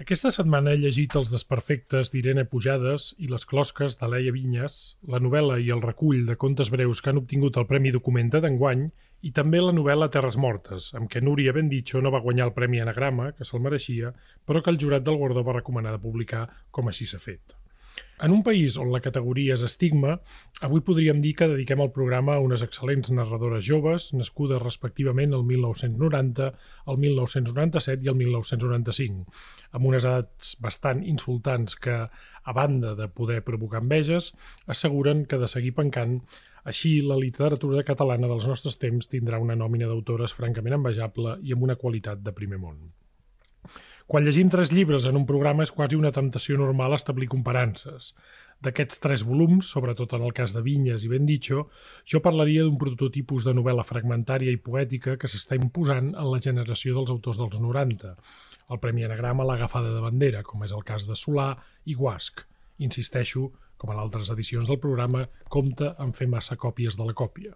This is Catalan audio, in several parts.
Aquesta setmana he llegit Els desperfectes d'Irene Pujades i Les closques de Leia Vinyes, la novel·la i el recull de contes breus que han obtingut el Premi Documenta d'enguany i també la novel·la Terres Mortes, amb què Núria Bendicho no va guanyar el Premi Anagrama, que se'l mereixia, però que el jurat del guardó va recomanar de publicar com així s'ha fet. En un país on la categoria és estigma, avui podríem dir que dediquem el programa a unes excel·lents narradores joves, nascudes respectivament el 1990, el 1997 i el 1995, amb unes edats bastant insultants que, a banda de poder provocar enveges, asseguren que de seguir pencant així, la literatura catalana dels nostres temps tindrà una nòmina d'autores francament envejable i amb una qualitat de primer món. Quan llegim tres llibres en un programa és quasi una temptació normal establir comparances. D'aquests tres volums, sobretot en el cas de Vinyes i Bendicho, jo parlaria d'un prototipus de novel·la fragmentària i poètica que s'està imposant en la generació dels autors dels 90. El Premi Anagrama l'ha agafada de bandera, com és el cas de Solà i Guasc. Insisteixo, com en altres edicions del programa, compta en fer massa còpies de la còpia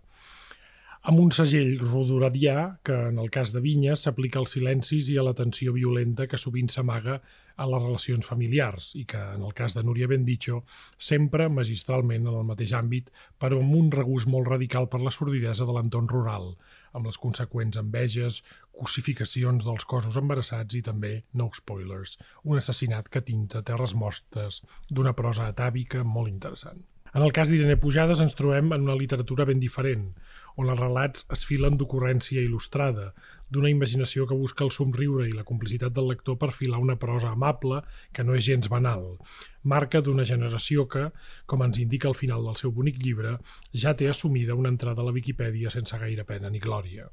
amb un segell rodoradià que, en el cas de Vinyes, s'aplica als silencis i a la tensió violenta que sovint s'amaga a les relacions familiars i que, en el cas de Núria Bendicho, sempre magistralment en el mateix àmbit, però amb un regust molt radical per la sordidesa de l'entorn rural, amb les conseqüents enveges, cosificacions dels cossos embarassats i també, no spoilers, un assassinat que tinta terres mostes d'una prosa atàvica molt interessant. En el cas d'Irene Pujades ens trobem en una literatura ben diferent, on els relats es filen d'ocurrència il·lustrada, d'una imaginació que busca el somriure i la complicitat del lector per filar una prosa amable que no és gens banal. Marca d'una generació que, com ens indica al final del seu bonic llibre, ja té assumida una entrada a la Viquipèdia sense gaire pena ni glòria.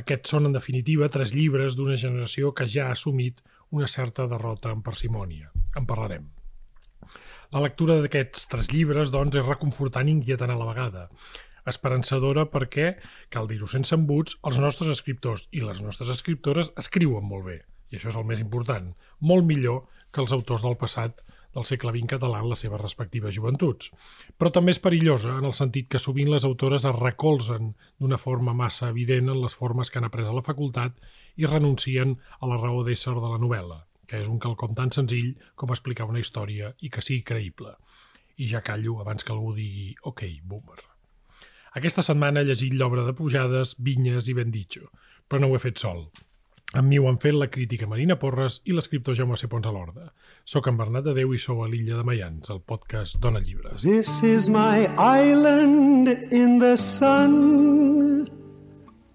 Aquests són, en definitiva, tres llibres d'una generació que ja ha assumit una certa derrota en parsimònia. En parlarem. La lectura d'aquests tres llibres, doncs, és reconfortant i inquietant a la vegada esperançadora perquè, cal dir-ho sense embuts, els nostres escriptors i les nostres escriptores escriuen molt bé, i això és el més important, molt millor que els autors del passat del segle XX català en les seves respectives joventuts. Però també és perillosa en el sentit que sovint les autores es recolzen d'una forma massa evident en les formes que han après a la facultat i renuncien a la raó d'ésser de la novel·la, que és un quelcom tan senzill com explicar una història i que sigui creïble. I ja callo abans que algú digui «Ok, boomer». Aquesta setmana he llegit l'obra de Pujades, Vinyes i Bendicho, però no ho he fet sol. Amb mi ho han fet la crítica Marina Porres i l'escriptor Jaume C. Pons a l'Horda. Soc en Bernat de Déu i sou a l'illa de Mayans, el podcast Dona Llibres. This is my island in the sun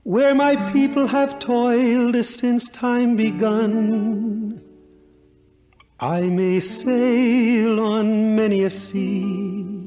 Where my people have toiled since time begun I may sail on many a sea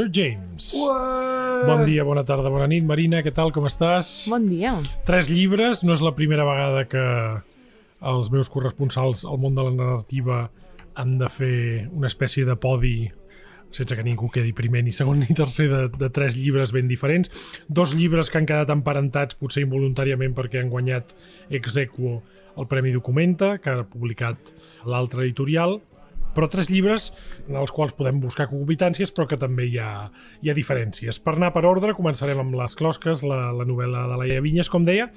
Sir James. What? Bon dia, bona tarda, bona nit. Marina, què tal, com estàs? Bon dia. Tres llibres, no és la primera vegada que els meus corresponsals al món de la narrativa han de fer una espècie de podi sense que ningú quedi primer ni segon ni tercer de, de tres llibres ben diferents. Dos llibres que han quedat emparentats potser involuntàriament perquè han guanyat ex equo el Premi Documenta, que ha publicat l'altre editorial, però tres llibres en els quals podem buscar concubitàncies però que també hi ha, hi ha diferències. Per anar per ordre, començarem amb Les closques, la, la novel·la de Laia Vinyes, com deia,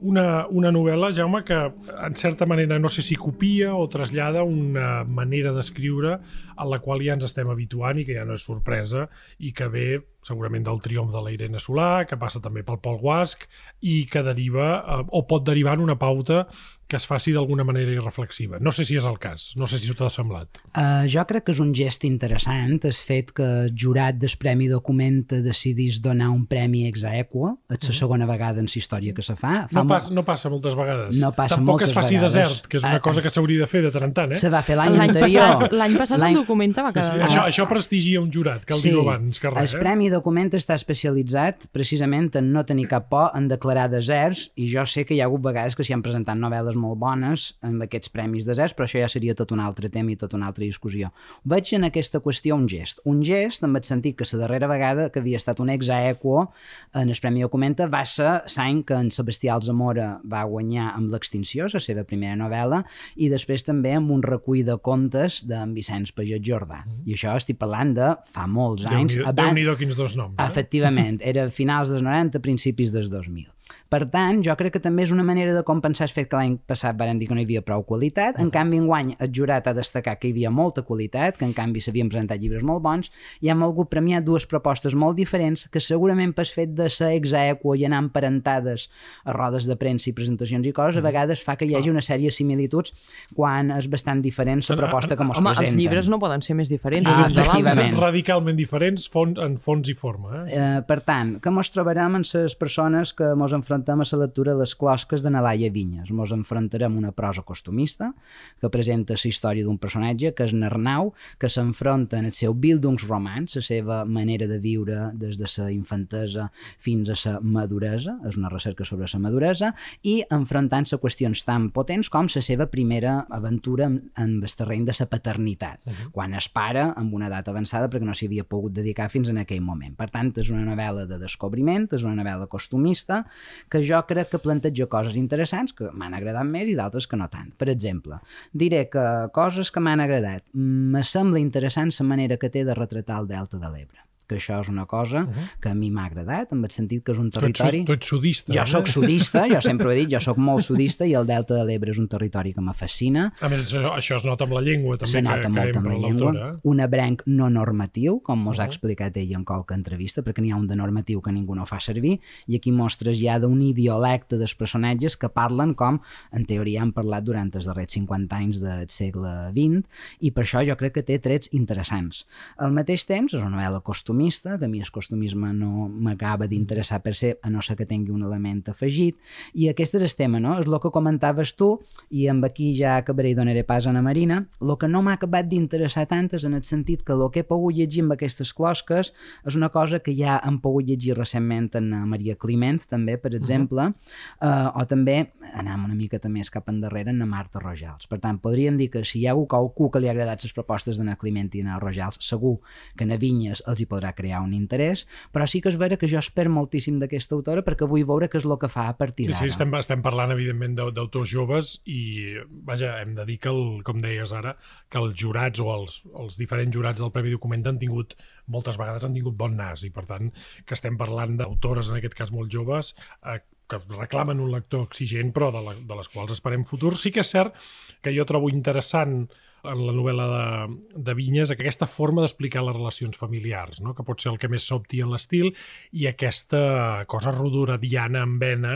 una, una novel·la, Jaume, que en certa manera no sé si copia o trasllada una manera d'escriure a la qual ja ens estem habituant i que ja no és sorpresa i que ve segurament del triomf de la Irene Solà, que passa també pel Pol Guasc i que deriva, eh, o pot derivar en una pauta que es faci d'alguna manera irreflexiva. No sé si és el cas, no sé si t'ha semblat. Uh, jo crec que és un gest interessant el fet que el jurat del Premi Documenta decidís donar un premi ex aequo, és la -huh. segona vegada en la història que se fa. fa no, pas, no passa moltes vegades. No passa Tampoc moltes es faci vegades. desert, que és una Uh, cosa que s'hauria de fer de tant en tant, eh? Se va fer l'any anterior. l'any passat el documenta va Sí, sí. quedar... Això, això prestigia un jurat, cal Sí, dir-ho abans que res, el eh? Premi Documenta està especialitzat precisament en no tenir cap por en declarar deserts i jo sé que hi ha hagut vegades que s'hi han presentat novel·les molt bones amb aquests premis deserts, però això ja seria tot un altre tema i tota una altra discussió. Veig en aquesta qüestió un gest. Un gest en el sentit que la darrera vegada que havia estat un ex aequo en el Premi Documenta va ser l'any que en Sebastià Alzamora va guanyar amb l'extinció, la seva primera novel·la, i després també amb un recull de contes d'en Vicenç Paget Jordà. I això estic parlant de fa molts anys. Déu-n'hi-do Déu-n'hi-do quins dos noms. Eh? Efectivament, era finals dels 90, principis dels 2000. Per tant, jo crec que també és una manera de compensar el fet que l'any passat varen dir que no hi havia prou qualitat, en canvi enguany el jurat ha destacat que hi havia molta qualitat, que en canvi s'havien presentat llibres molt bons, i hem volgut premiar dues propostes molt diferents que segurament pel fet de ser ex aequo i anar emparentades a rodes de premsa i presentacions i coses, a vegades fa que hi hagi una sèrie de similituds quan és bastant diferent la proposta que mos Home, presenten. els llibres no poden ser més diferents Ah, efectivament. Radicalment diferents fons, en fons i forma. Eh? Eh, per tant, que mos trobarem en les persones que mos enfrontem a la lectura les closques de Nalaia Vinyes. Mos enfrontarem a una prosa costumista que presenta la història d'un personatge que és Narnau, que s'enfronta en el seu Bildungsroman, la seva manera de viure des de la infantesa fins a la maduresa, és una recerca sobre la maduresa, i enfrontant-se a qüestions tan potents com la seva primera aventura en, en el terreny de la paternitat, uh -huh. quan es para amb una edat avançada perquè no s'hi havia pogut dedicar fins en aquell moment. Per tant, és una novel·la de descobriment, és una novel·la costumista, que jo crec que planteja coses interessants que m'han agradat més i d'altres que no tant. Per exemple, diré que coses que m'han agradat. Me sembla interessant la manera que té de retratar el Delta de l'Ebre que això és una cosa uh -huh. que a mi m'ha agradat, en el sentit que és un Tu ets, territori... tu ets sudista. Jo eh? sóc sudista, jo sempre ho he dit, jo sóc molt sudista i el Delta de l'Ebre és un territori que me fascina. A més, això, això es nota amb la llengua, també, Se nota que, molt que amb la llengua. l'autora. Un abrenc no normatiu, com mos ha Uh-huh. explicat ell en qualque entrevista, perquè n'hi ha un de normatiu que ningú no fa servir, i aquí mostres ja d'un idiolecte dels personatges que parlen com, en teoria, han parlat durant els darrers 50 anys del segle XX, i per això jo crec que té trets interessants. Al mateix temps, és una novel·la costumista, que a mi el costumisme no m'acaba d'interessar per ser, a no ser que tingui un element afegit, i aquest és el tema, no? És el que comentaves tu, i amb aquí ja acabaré i donaré pas a Ana Marina, el que no m'ha acabat d'interessar tant és en el sentit que el que he pogut llegir amb aquestes closques és una cosa que ja hem pogut llegir recentment en eh, Maria Climent, també, per exemple, uh -huh. uh, o també, anem una mica més cap endarrere, en Marta Rojals. Per tant, podríem dir que si hi ha algú, que li ha agradat les propostes d'Anna Climent i Anna Rojals, segur que a Vinyes els hi podrà crear un interès, però sí que és vera que jo espero moltíssim d'aquesta autora perquè vull veure què és el que fa a partir Sí, d'ara. sí, estem, estem parlant, evidentment, d'au- d'autors joves i, vaja, hem de dir que, el, com deies ara, que els jurats o els, els diferents jurats del Premi Documenta han tingut, moltes vegades han tingut bon nas i, per tant, que estem parlant d'autores, en aquest cas molt joves, eh, que reclamen un lector exigent, però de, la, de les quals esperem futur. Sí que és cert que jo trobo interessant en la novel·la de, de Vinyes aquesta forma d'explicar les relacions familiars, no? que pot ser el que més s'opti en l'estil, i aquesta cosa rodoradiana en vena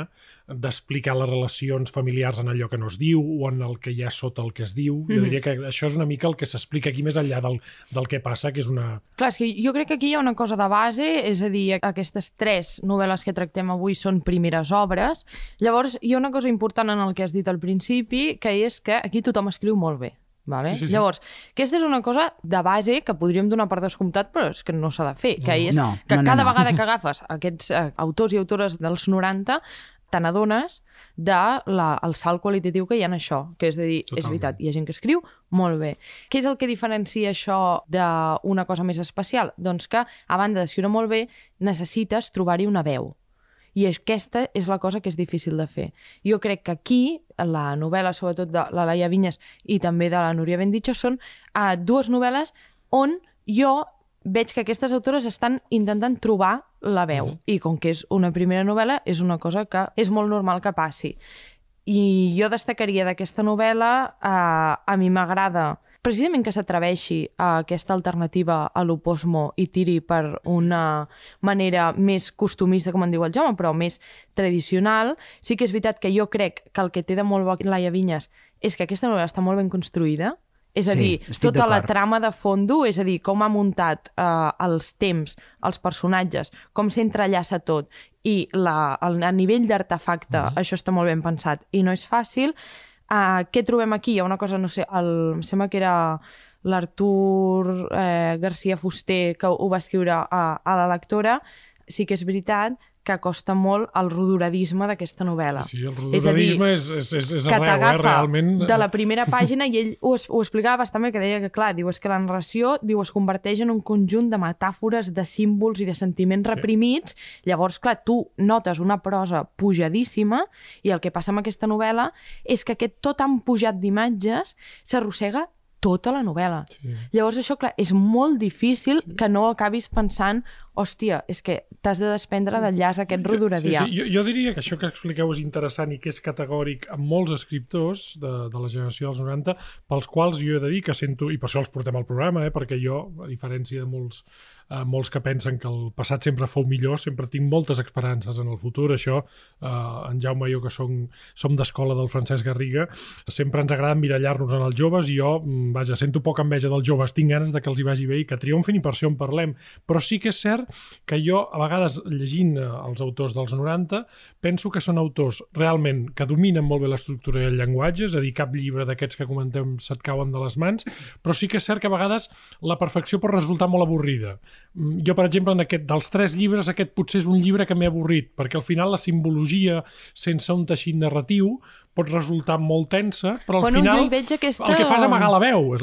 d'explicar les relacions familiars en allò que no es diu o en el que hi ha sota el que es diu. Mm -hmm. Jo diria que això és una mica el que s'explica aquí més enllà del, del que passa, que és una... Clar, és que jo crec que aquí hi ha una cosa de base, és a dir, aquestes tres novel·les que tractem avui són primeres obres. Llavors, hi ha una cosa important en el que has dit al principi, que és que aquí tothom escriu molt bé. Vale? Sí, sí, sí. Llavors, aquesta és una cosa de base que podríem donar per descomptat, però és que no s'ha de fer, que és No, que no, no, cada no. vegada que agafes aquests eh, autors i autores dels 90 te n'adones de la, el salt qualitatiu que hi ha en això, que és a dir, és Totalment. veritat, hi ha gent que escriu molt bé. Què és el que diferencia això d'una cosa més especial? Doncs que, a banda d'escriure molt bé, necessites trobar-hi una veu. I aquesta és la cosa que és difícil de fer. Jo crec que aquí, la novel·la, sobretot de la Laia Vinyes i també de la Núria Bendicho, són uh, dues novel·les on jo veig que aquestes autores estan intentant trobar la veu. Mhm. I com que és una primera novel·la, és una cosa que és molt normal que passi. I jo destacaria d'aquesta novel·la, eh, a mi m'agrada precisament que s'atreveixi a aquesta alternativa a l'oposmo i tiri per una manera més costumista, com en diu el Jaume, però més tradicional. Sí que és veritat que jo crec que el que té de molt bo Laia Vinyes és que aquesta novel·la està molt ben construïda, és a Sí, dir, tota la trama de fondo, és a dir, com ha muntat eh, els temps, els personatges, com s'entrellaça tot, i la, el, a nivell d'artefacte, mm -hmm. això està molt ben pensat, i no és fàcil. Uh, què trobem aquí? Hi ha una cosa, no sé, el, em sembla que era l'Artur eh, García Fuster, que ho va escriure a, a la lectora, sí que és veritat que costa molt el rodoradisme d'aquesta novel·la. Sí, sí, el És a dir, rodoradisme és, és, és, és que arreu, eh, realment. de la primera pàgina i ell ho, es- ho explicava bastant bé, que deia que, clar, diu, és que la narració diu, es converteix en un conjunt de metàfores, de símbols i de sentiments Sí. reprimits. Llavors, clar, tu notes una prosa pujadíssima i el que passa amb aquesta novel·la és que aquest tot han pujat d'imatges s'arrossega tota la novel·la. Sí. Llavors, això, clar, és molt difícil que no acabis pensant hòstia, és que t'has de desprendre del llaç aquest Sí, rodoradià. sí, jo, jo diria que això que expliqueu és interessant i que és categòric amb molts escriptors de, de la generació dels 90, pels quals jo he de dir que sento, i per això els portem al programa, eh, perquè jo, a diferència de molts, eh, molts que pensen que el passat sempre fou millor, sempre tinc moltes esperances en el futur. Això, eh, en Jaume i jo, que som, som d'escola del Francesc Garriga, sempre ens agrada mirallar-nos en els joves i jo, mm, vaja, sento poca enveja dels joves, tinc ganes de que els hi vagi bé i que triomfin i per això en parlem. Però sí que és cert que jo, a vegades, llegint eh, els autors dels 90, penso que són autors realment que dominen molt bé l'estructura i el llenguatge, és a dir, cap llibre d'aquests que comentem se't cauen de les mans, però sí que és cert que a vegades la perfecció pot resultar molt avorrida. Mm, Jo, per exemple, en aquest, dels tres llibres, aquest potser és un llibre que m'he avorrit, perquè al final la simbologia, sense un teixit narratiu, pot resultar molt tensa, però al Bueno, final jo hi veig aquesta- el que fa és amagar la veu.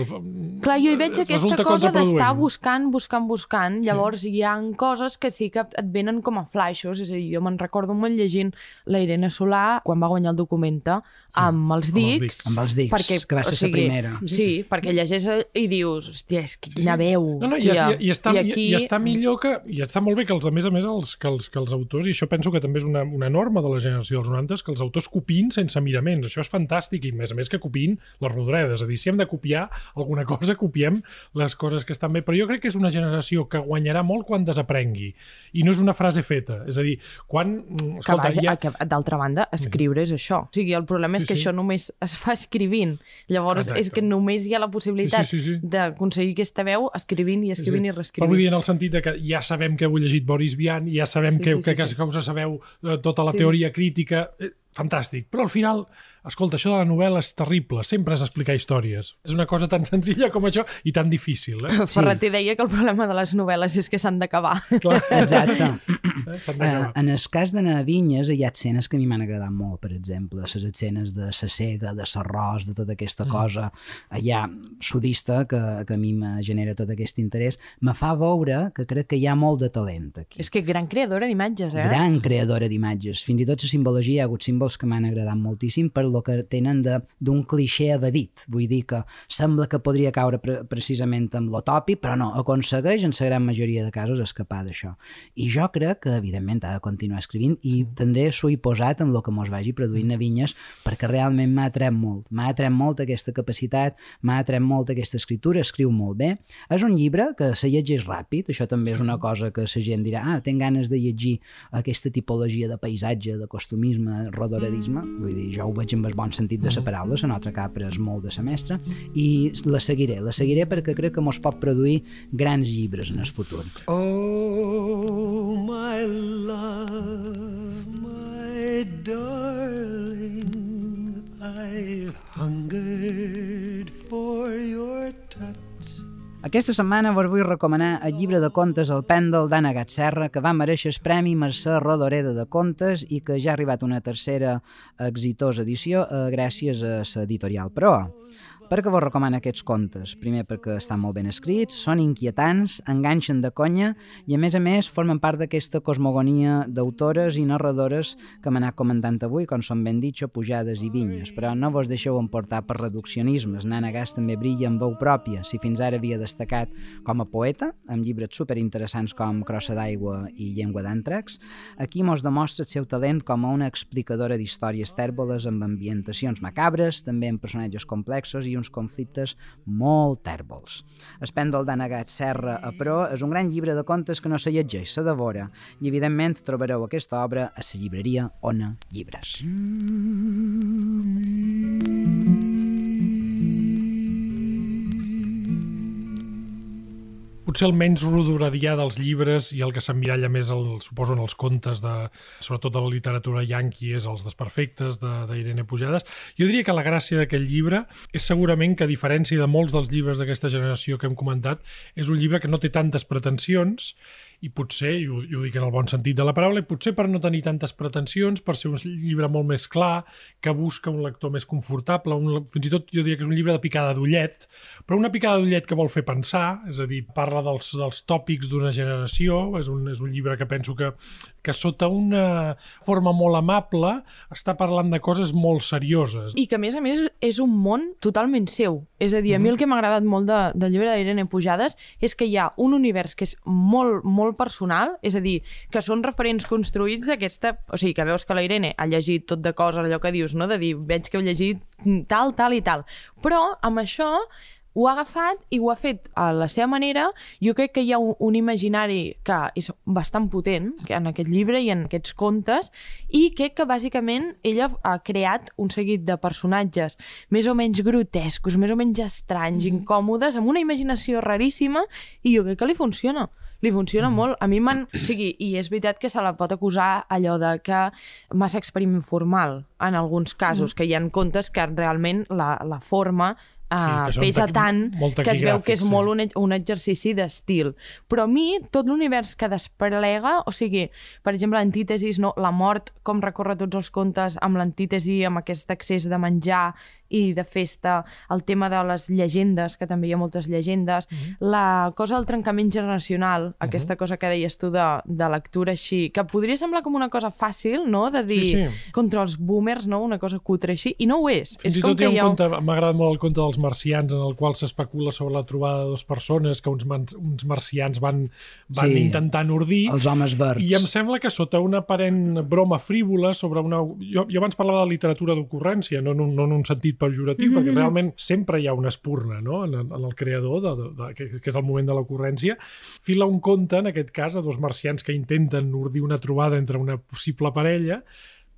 Clar, jo hi veig aquesta resulta cosa d'estar buscant, buscant, buscant. Llavors hi ha coses que sí que et venen com a flaixos. És a dir, jo me'n recordo molt llegint la Irene Solà quan va guanyar el documenta amb els amb els dics. dics. Amb els dics, que va ser la primera. Sí, perquè llegeix i dius, hòstia, és que quina veu. No, no, i, tia. i, i, està, I aquí... i, està millor que... I està molt bé que, els, a més a més, els, que, els, que els autors, i això penso que també és una, una norma de la generació dels 90, que els autors copin sense miraments. Això és fantàstic, i a més a més que copin les rodredes. És a dir, si hem de copiar alguna cosa, copiem les coses que estan bé. Però jo crec que és una generació que guanyarà molt quan desaprengui. I no és una frase feta. És a dir, quan... mm, que, Escolta, vaja, hi ha... que d'altra banda, escriure és això. O sigui, el problema és Sí, que sí. això només es fa escrivint. Llavors, Exacte. és que només hi ha la possibilitat Sí, sí, sí, sí. d'aconseguir aquesta veu escrivint i escrivint i Però vull reescrivint. dir en el sentit de que ja sabem que heu llegit Boris Vian, ja sabem Sí, que, sí, que, sí, que, sí. que us sabeu eh, tota la Sí, teoria crítica, eh, fantàstic. Però al final, escolta, això de la novel·la és terrible, sempre és explicar històries. És una cosa tan senzilla com això i tan difícil, eh? Ferreter deia que el problema de les novel·les és que s'han d'acabar. Clar, Exacte. eh? s'han Eh, d'acabar. en el cas de Navinyes hi ha escenes que a mi m'han agradat molt, per exemple, les escenes de la cega, de l'arròs, de tota aquesta Mm. cosa allà sudista que, que a mi me genera tot aquest interès, me fa veure que crec que hi ha molt de talent aquí. és que gran creadora d'imatges, eh? gran creadora d'imatges. Fins i tot la simbologia, hi ha hagut símbols que m'han agradat moltíssim per lo que tenen de- d'un cliché evadit. Vull dir que sembla que podria caure pre precisament amb l'otopi, però no, aconsegueix en la gran majoria de casos escapar d'això. I jo crec que, evidentment, ha de continuar escrivint i tindré hi posat en el que mos vagi produint a Vinyes perquè realment m'ha atret molt. M'ha atret molt aquesta capacitat, m'ha atret molt aquesta escriptura, escriu molt bé. És un llibre que se llegeix ràpid, això també és una cosa que la gent dirà, ah, tinc ganes de llegir aquesta tipologia de paisatge, de costumisme, rodoradisme, vull dir, jo ho veig amb el bon sentit de la paraula, la nostra capra és molt de semestre, i la seguiré, la seguiré perquè crec que mos pot produir grans llibres en el futur. Oh, my love, my darling, I've hungered for your. Aquesta setmana vos vull recomanar el llibre de contes El pèndol d'Anna Gatserra, que va mereixer el Premi Mercè Rodoreda de Contes i que ja ha arribat una tercera exitosa edició eh, gràcies a l'editorial Proa. Per què vos recomano aquests contes? Primer perquè estan molt ben escrits, són inquietants, enganxen de conya i a més a més formen part d'aquesta cosmogonia d'autores i narradores que hem anat comentant avui, com són ben ditxo, pujades i vinyes. Però no vos deixeu emportar per reduccionismes. Nana Gas també brilla amb veu pròpia. Si fins ara havia destacat com a poeta, amb llibres superinteressants com Crossa d'aigua i Llengua d'àntrax, aquí mos demostra el seu talent com a una explicadora d'històries tèrboles amb ambientacions macabres, també amb personatges complexos i uns conflictes molt tèrbols. El pèndol d'Anagat Serra a Pro és un gran llibre de contes que no se llegeix, se devora, i evidentment trobareu aquesta obra a la llibreria Ona Llibres. Potser el menys rodoradià dels llibres i el que s'emmiralla més, el, suposo, en els contes, de, sobretot de la literatura yanqui, és els desperfectes d'Irene de, Pujades. Jo diria que la gràcia d'aquest llibre és segurament que, a diferència de molts dels llibres d'aquesta generació que hem comentat, és un llibre que no té tantes pretensions i potser, i ho, i ho dic en el bon sentit de la paraula, i potser per no tenir tantes pretensions, per ser un llibre molt més clar, que busca un lector més confortable, un, fins i tot jo diria que és un llibre de picada d'ullet, però una picada d'ullet que vol fer pensar, és a dir, parla dels, dels tòpics d'una generació, és un, és un llibre que penso que, que sota una forma molt amable està parlant de coses molt serioses. I que, a més a més, és un món totalment seu. És a dir, a mi el que m'ha agradat molt de, del llibre d'Irene Pujades és que hi ha un univers que és molt molt personal, és a dir, que són referents construïts d'aquesta... O sigui, que veus que la Irene ha llegit tot de coses, allò que dius, no? de dir, veig que heu llegit tal, tal i tal. Però amb això ho ha agafat i ho ha fet a la seva manera. Jo crec que hi ha un, un imaginari que és bastant potent que en aquest llibre i en aquests contes i crec que bàsicament ella ha creat un seguit de personatges més o menys grotescos, més o menys estranys, mm. incòmodes, amb una imaginació raríssima i jo crec que li funciona li funciona mm. molt. A mi m'han... O sigui, i és veritat que se la pot acusar allò de que massa experiment formal en alguns casos, mm. que hi han contes que realment la, la forma Uh, sí, pesa tant que es veu que és sí. molt un, un exercici d'estil. Però a mi, tot l'univers que desplega, o sigui, per exemple, l'antítesis, no? la mort, com recorre tots els contes amb l'antítesi, amb aquest accés de menjar i de festa, el tema de les llegendes, que també hi ha moltes llegendes, uh mhm. -huh. la cosa del trencament generacional, uh mhm. -huh. aquesta cosa que deies tu de, de lectura així, que podria semblar com una cosa fàcil, no?, de dir sí, sí. contra els boomers, no?, una cosa cutre així, i no ho és. Fins és i tot hi ha un ha... conte, m'ha agradat molt el conte dels marcians, en el qual s'especula sobre la trobada de dues persones que uns, man, uns marcians van, van sí, intentant ordir. Els homes verds. I em sembla que sota una aparent broma frívola sobre una... Jo, jo abans parlava de literatura d'ocurrència, no, no, no en un sentit pejoratiu, mm -hmm. perquè realment sempre hi ha una espurna no? en, en el creador, de, de, de, que, que és el moment de l'ocurrència. Fila un conte, en aquest cas, a dos marcians que intenten ordir una trobada entre una possible parella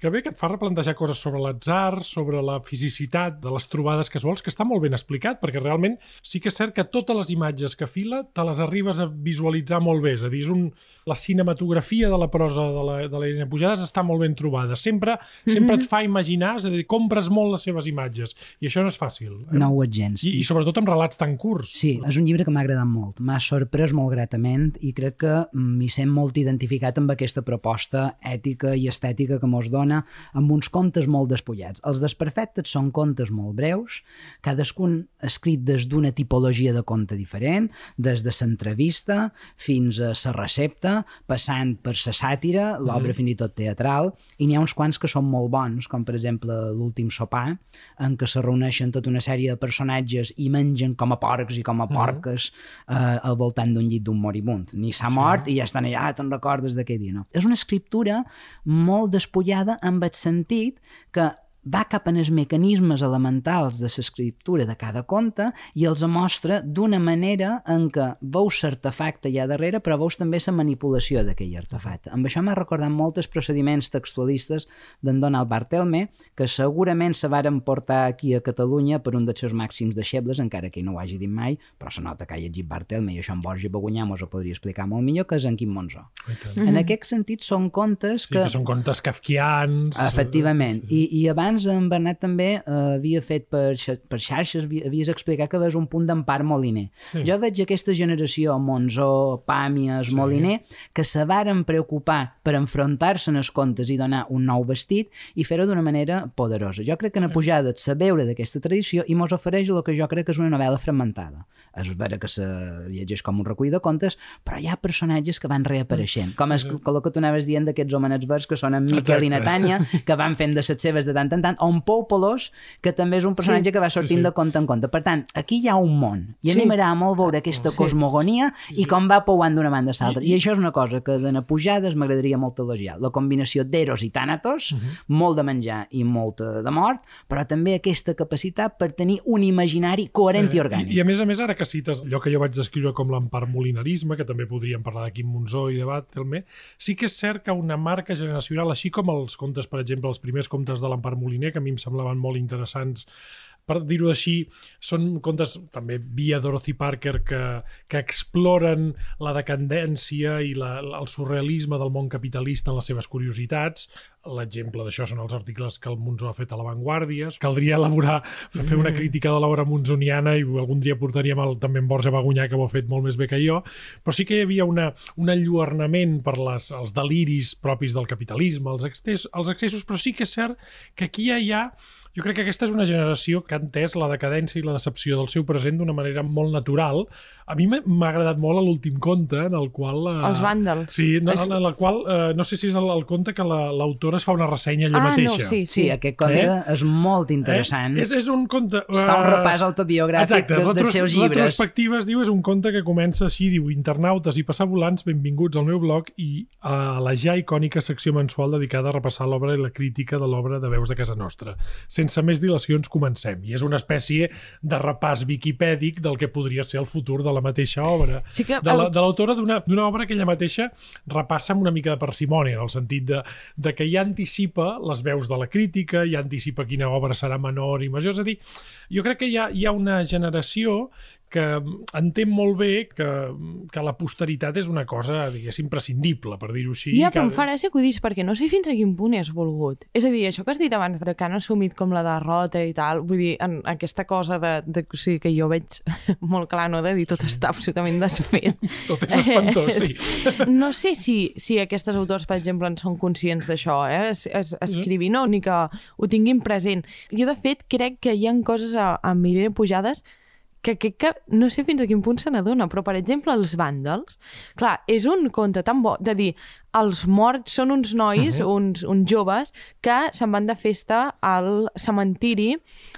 que bé, que et fa replantejar coses sobre l'atzar, sobre la fisicitat de les trobades casuals, que està molt ben explicat, perquè realment sí que és cert que totes les imatges que fila te les arribes a visualitzar molt bé, és a dir, és un, la cinematografia de la prosa de la, de la Irene Pujades està molt ben trobada, sempre, sempre mm -hmm. et fa imaginar, és a dir, compres molt les seves imatges, i això no és fàcil. Eh? No ho gens. I, I sobretot amb relats tan curts. Sí, és un llibre que m'ha agradat molt, m'ha sorprès molt gratament i crec que m'hi sent molt identificat amb aquesta proposta ètica i estètica que mos dona dona amb uns contes molt despullats. Els desperfectes són contes molt breus, cadascun escrit des d'una tipologia de conte diferent, des de l'entrevista fins a la recepta, passant per la sàtira, l'obra mm. fins i tot teatral, i n'hi ha uns quants que són molt bons, com per exemple l'últim sopar, en què se reuneixen tota una sèrie de personatges i mengen com a porcs i com a porques mm. eh, al voltant d'un llit d'un moribund. Ni s'ha mort sí. i ja estan allà, ah, te'n recordes d'aquell dia, no? És una escriptura molt despullada amb el sentit que va cap en els mecanismes elementals de l'escriptura de cada conte i els mostra d'una manera en què veus l'artefacte allà darrere però veus també la manipulació d'aquell artefacte. Amb això m'ha recordat molts procediments textualistes d'en Donald Bartelme que segurament se varen portar aquí a Catalunya per un dels seus màxims deixebles, encara que no ho hagi dit mai, però se nota que ha llegit Bartelme i això en Borja Bagunyà mos ho podria explicar molt millor que és en Quim Monzó. Mm -hmm. En aquest sentit són contes que... Sí, que són contes kafkians... Efectivament. I, i abans abans en Bernat també eh, havia fet per, per xarxes, havies explicat que és un punt d'empar Moliner. Sí. Jo veig aquesta generació, Monzó, Pàmies, sí. Moliner, que se varen preocupar per enfrontar-se en els contes i donar un nou vestit i fer-ho d'una manera poderosa. Jo crec que en sí. Pujada se veure d'aquesta tradició i mos ofereix el que jo crec que és una novel·la fragmentada. És vera que se llegeix com un recull de contes, però hi ha personatges que van reapareixent, com és, el que tu anaves dient d'aquests homenets verds que són en Miquel Exacte. i Natània, que van fent de set seves de tant en cantant, o en Pau Polós, que també és un personatge Sí. que va sortint sí. de compte en compte. Per tant, aquí hi ha un món, i a Sí. m'agrada molt veure aquesta Sí. cosmogonia i com va pouant d'una banda a l'altra. I- I això és una cosa que de pujades m'agradaria molt elogiar. La combinació d'eros i tànatos, molt de menjar i molta de mort, però també aquesta capacitat per tenir un imaginari coherent i orgànic. Eh, I, I a més a més, ara que cites allò que jo vaig descriure com l'emparmolinarisme, que també podríem parlar de Quim Monzó i de Batelme, sí que és cert que una marca generacional, així com els contes, per exemple, els primers contes de l'Empar Moliner, que a mi em semblaven molt interessants, per dir-ho així, són contes també via Dorothy Parker que, que exploren la decadència i la, el surrealisme del món capitalista en les seves curiositats. L'exemple d'això són els articles que el Monzó ha fet a l'avantguàrdia. Caldria elaborar, fer una crítica de l'obra monzoniana i algun dia portaríem el, també en Borja Bagunyà, que ho ha fet molt més bé que jo, però sí que hi havia una, un enlluernament per les, els deliris propis del capitalisme, els, excessos, els excessos, però sí que és cert que aquí ja hi ha jo crec que aquesta és una generació que ha entès la decadència i la decepció del seu present d'una manera molt natural. A mi m'ha agradat molt l'últim conte en el qual... Eh, Els vàndals. Sí, no, És- en el qual, eh, no sé si és el, el conte que la- l'autora es fa una ressenya ella Ah, mateixa. no, sí, Sí, sí. aquest conte Eh? és molt interessant. Eh? És, és un conte... Es fa un eh, repàs autobiogràfic Exacte, de, dels seus llibres. Retrospectiva es diu, és un conte que comença així, diu Internautes i passavolants, benvinguts al meu blog i a la ja icònica secció mensual dedicada a repassar l'obra i la crítica de l'obra de Veus de Casa Nostra. Sense més dilacions, comencem. I és una espècie de repàs wikipèdic del que podria ser el futur de la mateixa obra. Sí que De la- l'autora d'una d'una obra que ella mateixa repassa amb una mica de parsimònia, en el sentit de, de que ja anticipa les veus de la crítica, ja anticipa quina obra serà menor i major. És a dir, jo crec que hi ha, hi ha una generació que entén molt bé que, que la posteritat és una cosa, diguéssim, prescindible, per dir-ho així. Ja, però em fa gràcia que ho diguis, perquè no sé fins a quin punt és volgut. És a dir, això que has dit abans, de que han assumit com la derrota i tal, vull dir, en aquesta cosa de, de o sigui, que jo veig molt clar, no, de dir tot està absolutament desfet. Tot és espantós, sí. No sé si, si aquestes autors, per exemple, en són conscients d'això, eh? Es, es, escrivir, no, ni que ho tinguin present. Jo, de fet, crec que hi han coses a, a Mirena Pujades que, que, que no sé fins a quin punt se n'adona, però, per exemple, els vàndals, clar, és un conte tan bo de dir els morts són uns nois, uh -huh. uns, uns joves, que se'n van de festa al cementiri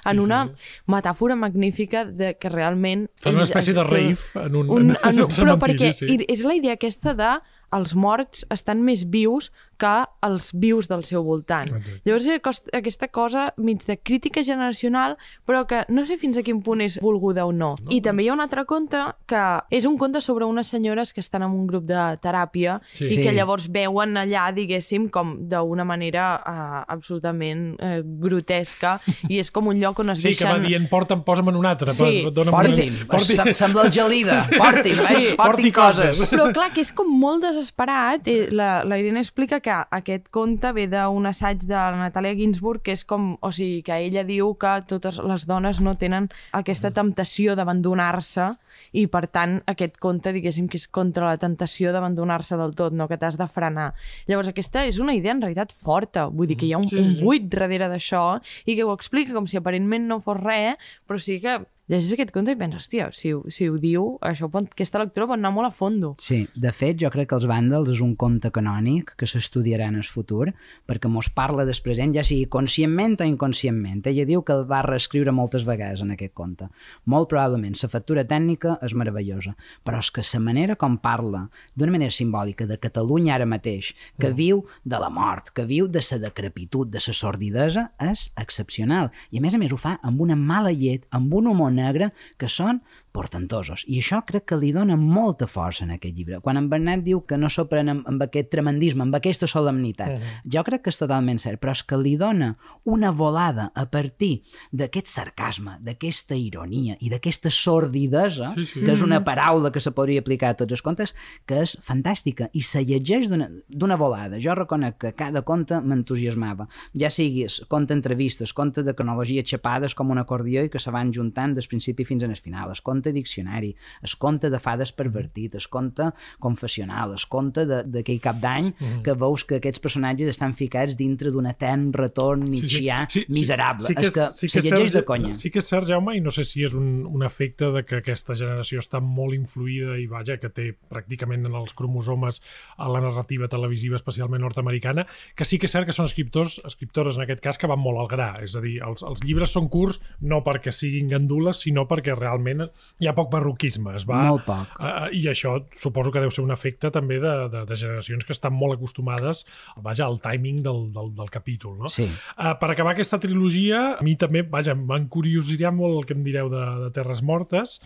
en Sí, una sí. metàfora magnífica de que realment... Fan una espècie es- de rave en un, un, en, en un però perquè cementiri, sí. és la idea aquesta de els morts estan més vius que els vius del seu voltant. Exacte. Llavors és aquesta cosa mig de crítica generacional, però que no sé fins a quin punt és volguda o no. No. I també hi ha un altre conte que és un conte sobre unes senyores que estan en un grup de teràpia Sí. i Sí. que llavors veuen allà, diguéssim, com d'una manera uh, absolutament uh, grotesca i és com un lloc on es Sí, que va deixen... dient, porta'm, posa'm en un altre. Sí. Porti'm, Porti- Sem- sembla el gelida. Porti'm, Sí. eh? Porti porti'm coses. coses. Però clar, que és com molt desesperat. Eh, La, la Irene explica que aquest conte ve d'un assaig de la Natàlia Ginsburg, que és com, o sigui, que ella diu que totes les dones no tenen aquesta temptació d'abandonar-se i, per tant, aquest conte, diguéssim, que és contra la tentació d'abandonar-se del tot, no? que t'has de frenar. Llavors, aquesta és una idea en realitat forta, vull dir que hi ha un, Sí, sí, un buit darrere d'això i que ho explica com si aparentment no fos res, però sí que llegis aquest conte i penses, hòstia, si, ho- si ho diu, això pot, aquesta lectura pot anar molt a fondo. Sí, de fet, jo crec que Els vàndals és un conte canònic que s'estudiarà en el futur perquè mos parla del present, ja sigui conscientment o inconscientment. Ella diu que el va reescriure moltes vegades en aquest conte. Molt probablement, la factura tècnica és meravellosa, però és que la manera com parla, d'una manera simbòlica, de Catalunya ara mateix, que viu de la mort, que viu de la decrepitud, de la sordidesa, és excepcional. I a més a més ho fa amb una mala llet, amb un humor negre, que són portentosos. I això crec que li dona molta força en aquest llibre. Quan en Bernat diu que no s'ho pren amb, amb aquest tremendisme, amb aquesta solemnitat, uh -huh. jo crec que és totalment cert, però és que li dona una volada a partir d'aquest sarcasme, d'aquesta ironia i d'aquesta sordidesa, Sí, sí. que és una paraula que se podria aplicar a tots els contes, que és fantàstica i se llegeix d'una- volada. Jo reconec que cada conte m'entusiasmava, ja sigui conte entrevistes, conte de cronologia xapades com un acordió i que se van juntant de del principi fins al final, es conte diccionari, es conte de fades pervertit, es conte confessional, es conte d'aquell cap d'any mm -hmm. que veus que aquests personatges estan ficats dintre d'un etern retorn nietzscheà sí, sí, sí, miserable. Sí, sí, és que, sí que se llegeix de conya. Sí que és cert, Jaume, i no sé si és un, un efecte de que aquesta generació està molt influïda i vaja, que té pràcticament en els cromosomes a la narrativa televisiva, especialment nord-americana, que sí que és cert que són escriptors, escriptores en aquest cas, que van molt al gra. És a dir, els, els llibres són curts no perquè siguin gandules, sinó perquè realment hi ha poc barroquisme. Es va, molt poc. Uh, I això suposo que deu ser un efecte també de, de, de generacions que estan molt acostumades vaja, al timing del, del, del capítol. No? Sí. Uh, per acabar aquesta trilogia, a mi també, vaja, m'encuriosirà molt el que em direu de, de Terres Mortes.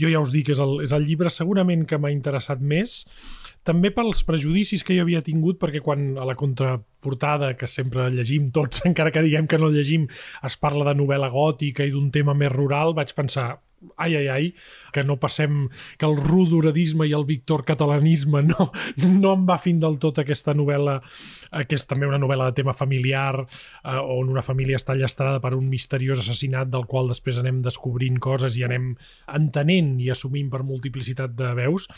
Jo ja us dic, és el, és el llibre segurament que m'ha interessat més, també pels prejudicis que jo havia tingut, perquè quan a la contraportada, que sempre llegim tots, encara que diguem que no llegim, es parla de novel·la gòtica i d'un tema més rural, vaig pensar, ai, ai, ai, que no passem, que el rudoradisme i el victor catalanisme no, no em va fin del tot aquesta novel·la, que és també una novel·la de tema familiar, eh, on una família està llastrada per un misteriós assassinat del qual després anem descobrint coses i anem entenent i assumint per multiplicitat de veus,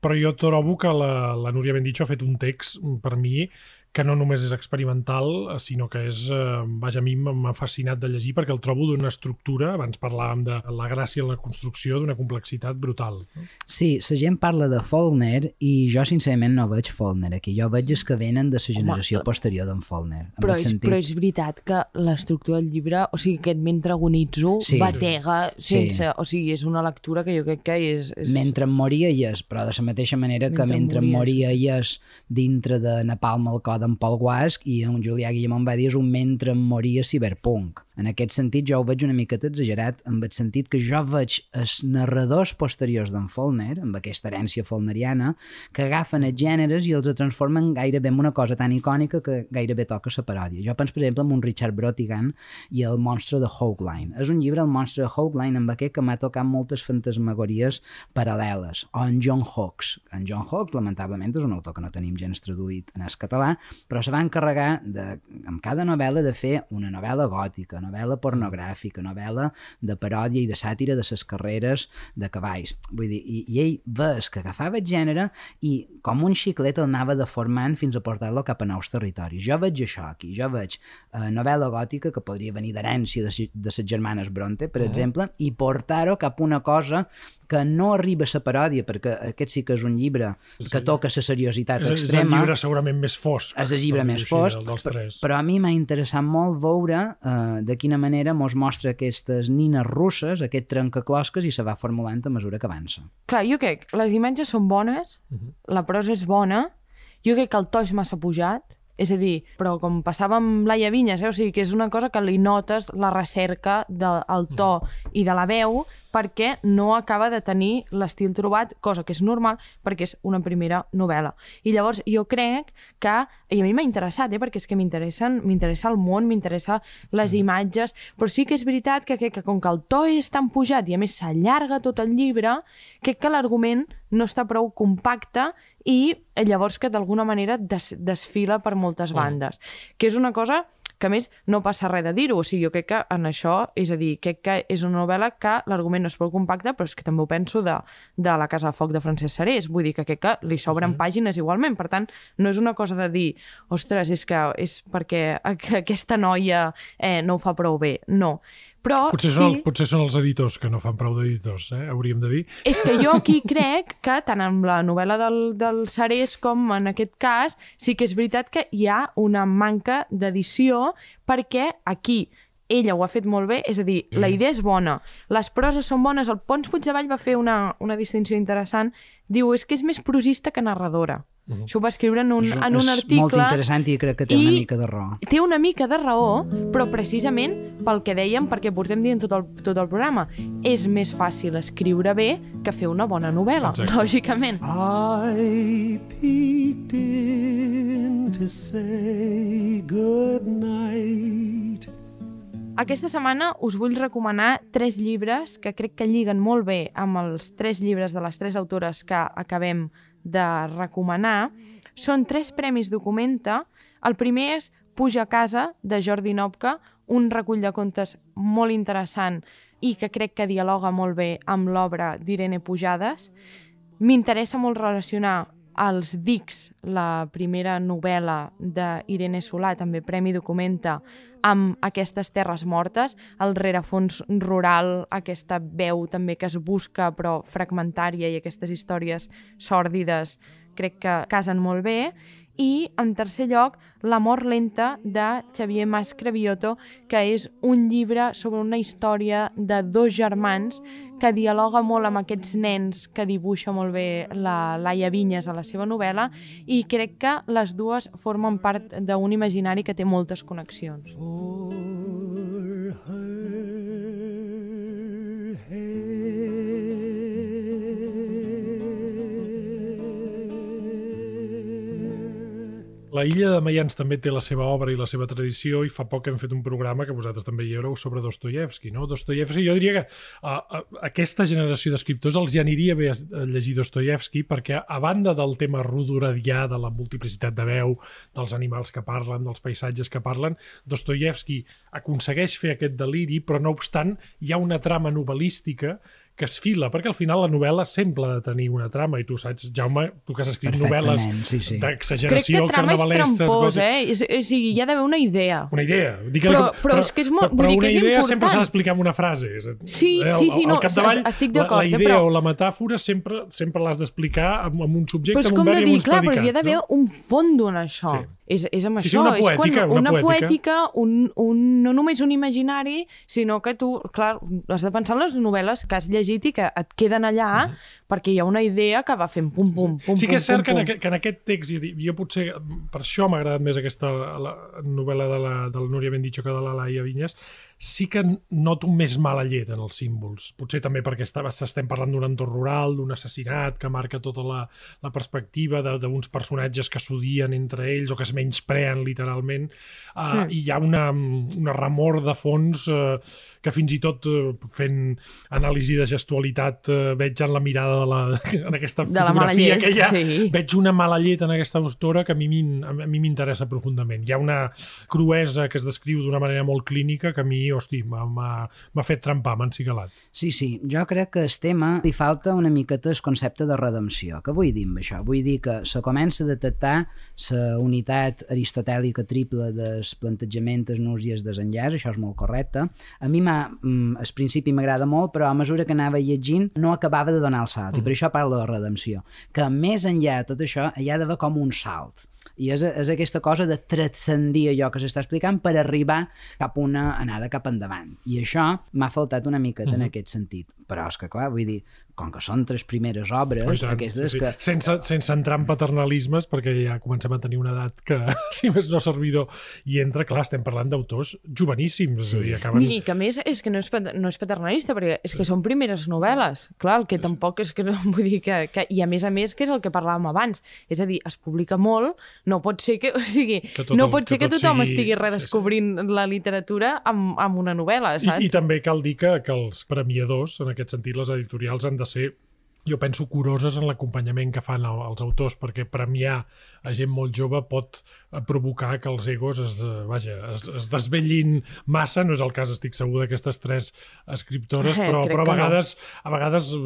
però jo trobo que la, la Núria Benditxo ha fet un text, per mi, que no només és experimental, eh, sinó que és, eh, vaja, a mi m'ha fascinat de llegir perquè el trobo d'una estructura, abans parlàvem de la gràcia en la construcció, d'una complexitat brutal. No? Sí, la gent parla de Faulkner i jo sincerament no veig Faulkner aquí. Jo veig els que venen de la generació Home, posterior d'en Faulkner. Però és, sentit... però és veritat que l'estructura del llibre, o sigui, aquest mentre agonitzo, sí. batega sense... Sí. O sigui, és una lectura que jo crec que és... és... Mentre moria hi és, però de la mateixa manera mentre que mentre moria, moria hi és dintre de Napalm al cor d'en Paul Guasc i en Julià Guillemont va dir és un mentre moria ciberpunk. En aquest sentit jo ho veig una miqueta exagerat, en el sentit que jo veig els narradors posteriors d'en Follner, amb aquesta herència follneriana, que agafen els gèneres i els transformen gairebé en una cosa tan icònica que gairebé toca la paròdia. Jo penso, per exemple, en un Richard Brotigan i el monstre de Hoagline. És un llibre, el monstre de Hoagline, amb aquest que m'ha tocat moltes fantasmagories paral·leles. O en John Hawkes. En John Hawkes, lamentablement, és un autor que no tenim gens traduït en el català, però se va encarregar de, amb cada novel·la de fer una novel·la gòtica, novel·la pornogràfica, novel·la de paròdia i de sàtira de les carreres de cavalls. Vull dir, i, i ell ves que agafava el gènere i com un xiclet el anava deformant fins a portar-lo cap a nous territoris. Jo veig això aquí, jo veig eh, novel·la gòtica que podria venir d'herència de, de les germanes Bronte, per uh -huh. exemple, i portar-ho cap a una cosa que no arriba a la paròdia, perquè aquest sí que és un llibre que toca la seriositat és, extrema. És el llibre segurament més fosc. És el llibre més fosc, però, però a mi m'ha interessat molt veure eh, de quina manera mos mostra aquestes nines russes, aquest trencaclosques, i se va formulant a mesura que avança. Clar, jo crec, les imatges són bones, uh -huh. la prosa és bona, jo crec que el to és massa pujat, és a dir, però com passava amb Laia Vinyes, eh? o sigui que és una cosa que li notes la recerca del to i de la veu perquè no acaba de tenir l'estil trobat, cosa que és normal perquè és una primera novel·la. I llavors jo crec que, i a mi m'ha interessat, eh, perquè és que m'interessen m'interessa el món, m'interessa les mm. imatges, però sí que és veritat que crec que com que el to és tan pujat i a més s'allarga tot el llibre, crec que l'argument no està prou compacte i llavors que d'alguna manera des desfila per moltes bandes, mm. que és una cosa que a més no passa res de dir-ho, o sigui, jo crec que en això, és a dir, crec que és una novel·la que l'argument no és prou compacte, però és que també ho penso de, de La Casa de Foc de Francesc Serés, vull dir que crec que li sobren sí. pàgines igualment, per tant, no és una cosa de dir, ostres, és que és perquè aquesta noia eh, no ho fa prou bé, no. Però potser, sí... són, el, potser són els editors que no fan prou d'editors, eh? hauríem de dir. És que jo aquí crec que tant amb la novel·la del, del Sarés com en aquest cas sí que és veritat que hi ha una manca d'edició perquè aquí ella ho ha fet molt bé, és a dir, mm. la idea és bona, les proses són bones, el Pons Puigdevall va fer una, una distinció interessant, diu, és que és més prosista que narradora. -huh. Això ho va escriure en un, en un article... És molt interessant i crec que té una mica de raó. Té una mica de raó, però precisament pel que dèiem, perquè portem dient tot el, tot el programa, és més fàcil escriure bé que fer una bona novel·la, Exacte. lògicament. I peeked in to say good night aquesta setmana us vull recomanar tres llibres que crec que lliguen molt bé amb els tres llibres de les tres autores que acabem de recomanar. Són tres premis Documenta. El primer és Puja a casa, de Jordi Nopka, un recull de contes molt interessant i que crec que dialoga molt bé amb l'obra d'Irene Pujades. M'interessa molt relacionar els Dics, la primera novel·la d'Irene Solà, també Premi Documenta, amb aquestes terres mortes, el rerefons rural, aquesta veu també que es busca però fragmentària i aquestes històries sòrdides crec que casen molt bé i, en tercer lloc, La mort lenta de Xavier Mas Cravioto, que és un llibre sobre una història de dos germans que dialoga molt amb aquests nens que dibuixa molt bé la Laia Vinyes a la seva novel·la i crec que les dues formen part d'un imaginari que té moltes connexions. For her La Illa de Mayans també té la seva obra i la seva tradició i fa poc hem fet un programa que vosaltres també hi éreu sobre Dostoyevsky. No? Dostoyevsky, jo diria que a, a, aquesta generació d'escriptors els hi aniria bé a llegir Dostoyevsky perquè a banda del tema rodoradià, de la multiplicitat de veu, dels animals que parlen, dels paisatges que parlen, Dostoyevsky aconsegueix fer aquest deliri, però no obstant hi ha una trama novel·lística que es fila, perquè al final la novel·la sempre ha de tenir una trama, i tu saps, Jaume, tu que has escrit novel·les sí, sí. Crec d'exageració, que trama és trampós, coses- eh? És, o sigui, hi ha d'haver una idea. Una idea. Dic que- Però- però és que és molt- Però, vull dir una que és idea important. sempre s'ha d'explicar amb una frase. És, Sí, eh, sí, sí, al- no, al capdavall, estic la- d'acord, La, eh, idea però- o la metàfora sempre sempre l'has d'explicar amb, amb un subjecte, Però és amb un verb i amb uns clar, però hi ha predicats. d'haver no? un fons en això. Sí. És, és amb Sí, sí, això. una és poètica, quan una una poètica. poètica, un, un, no només un imaginari, sinó que tu, clar, has de pensar en les novel·les que has llegit i que et queden allà perquè hi ha una idea que va fent pum, pum, pum, sí que és cert pum, que en, aquest, que en aquest text, i jo potser per això m'ha agradat més aquesta la novel·la de la, de la Núria Bendicho que de la Laia Vinyes, sí que noto més mala llet en els símbols. Potser també perquè està- estem parlant d'un entorn rural, d'un assassinat que marca tota la, la perspectiva de- d'uns personatges que s'odien entre ells o que es menyspreen literalment. Uh, Mm. I hi ha una, una remor de fons uh, que fins i tot uh, fent anàlisi de gestualitat uh, veig en la mirada de la, en aquesta De la mala fotografia llet, que hi ha, sí. veig una mala llet en aquesta autora que a mi m'interessa profundament. Hi ha una cruesa que es descriu d'una manera molt clínica que a mi, hosti, m'ha- fet trempar, m'ha encigalat. Sí, sí, jo crec que el tema li falta una miqueta el concepte de redempció. Què vull dir amb això? Vull dir que se comença a detectar la unitat aristotèlica triple del plantejament, els nus i el desenllaç, això és molt correcte. A mi mm, al principi m'agrada molt, però a mesura que anava llegint no acabava de donar el salt, i per això parlo de redempció. Que més enllà de tot això hi ha d'haver com un salt. I és, és aquesta cosa de transcendir allò que s'està explicant per arribar cap a una anada cap endavant. I això m'ha faltat una miqueta uh -huh. en aquest sentit. Però és que, clar, vull dir, com que són tres primeres obres, Oh, tant, aquestes sí, sí. que... Sense, sense entrar en paternalismes, perquè ja comencem a tenir una edat que, si més no servidor, i entra, clar, estem parlant d'autors joveníssims, sí. i acaben... I que a més és que no és, no és paternalista, perquè és que són primeres novel·les. Clar, el que tampoc és que no vull dir que, que... I a més a més, que és el que parlàvem abans. És a dir, es publica molt, no pot ser que... O sigui, Que tot no pot ser que que, tot tothom sigui- estigui sí, sí. redescobrint la literatura amb, amb una novel·la, saps? I, I també cal dir que, que els premiadors, en aquest sentit, les editorials han de ser jo penso curoses en l'acompanyament que fan el- els autors, perquè premiar a gent molt jove pot provocar que els egos es, eh, vaja, es, es desvetllin massa, no és el cas, estic segur, d'aquestes tres escriptores, Eh, però, crec però a que no. vegades, a vegades eh,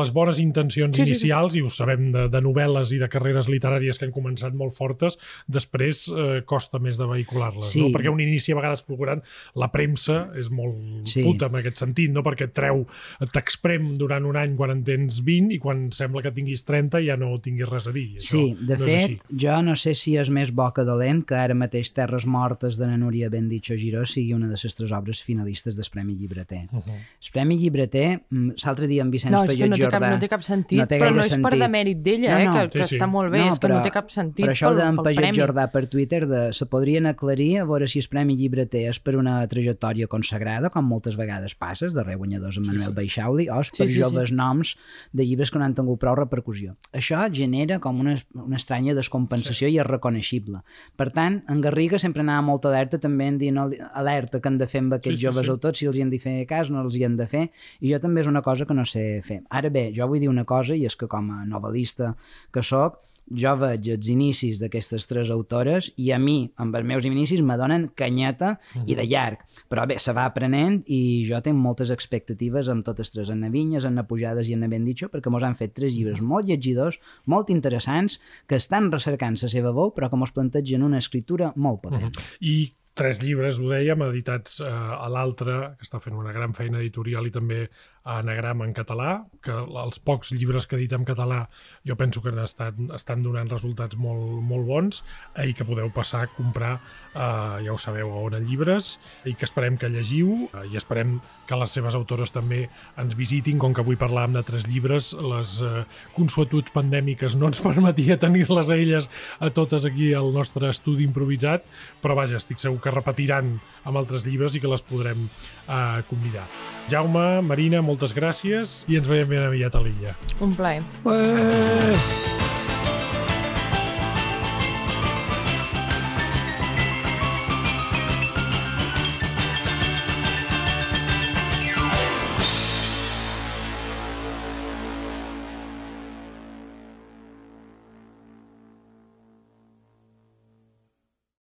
les bones intencions Sí, sí, sí. inicials, i ho sabem de, de novel·les i de carreres literàries que han començat molt fortes, després eh, costa més de vehicular-les, Sí. no? perquè un inici a vegades fulgurant, la premsa és molt Sí. puta en aquest sentit, no? perquè et treu, t'exprem durant un any quan en tens 20 i quan sembla que tinguis 30 ja no tinguis res a dir. Això Sí, de no fet, jo no sé si és més bo que dolent que ara mateix Terres Mortes de la Núria Bendicho Giró sigui una de les tres obres finalistes del Premi Llibreter. Uh -huh. El Premi Llibreter, mm, l'altre dia en Vicenç No, que Pallot no té, cap, Jordà... no té cap sentit, no té però no és per sentit. demèrit d'ella, No, eh, no. que, que Sí, sí. està molt bé, és que no té cap sentit però això d'en Pallot. Jordà per Twitter de, se podrien aclarir a veure si el Premi Llibreter és per una trajectòria consagrada, com moltes vegades passes, darrer guanyadors en Manuel sí, sí. Baixauli, o és per Sí, sí, joves noms de llibres que no han tingut prou repercussió. Això genera com una, una estranya descompensació sí. i és reconeixible. Per tant, en Garriga sempre anava molt alerta també en dir no, alerta que han de fer amb aquests Sí, sí, joves sí. autors, si els hi han de fer cas, no els hi han de fer, i jo també és una cosa que no sé fer. Ara bé, jo vull dir una cosa, i és que com a novel·lista que sóc, jo veig els inicis d'aquestes tres autores i a mi, amb els meus inicis, me donen canyeta uh -huh. i de llarg. Però bé, se va aprenent i jo tinc moltes expectatives amb totes tres, en Vinyes, en Pujades i en Bendicho, perquè mos han fet tres llibres molt llegidors, molt interessants, que estan recercant la seva veu, però que mos plantegen una escriptura molt potent. Uh -huh. I tres llibres, ho dèiem, editats eh, a l'altre, que està fent una gran feina editorial i també a Anagram en català, que els pocs llibres que edita en català jo penso que estan, estan donant resultats molt, molt bons eh, i que podeu passar a comprar, eh, ja ho sabeu, a on llibres i que esperem que llegiu eh, i esperem que les seves autores també ens visitin, com que avui parlàvem de tres llibres, les eh, consuetuds pandèmiques no ens permetia tenir-les a elles a totes aquí al nostre estudi improvisat, però vaja, estic segur que repetiran amb altres llibres i que les podrem eh, convidar. Jaume, Marina, moltes gràcies i ens veiem ben aviat a l'illa. Un plaer. Well,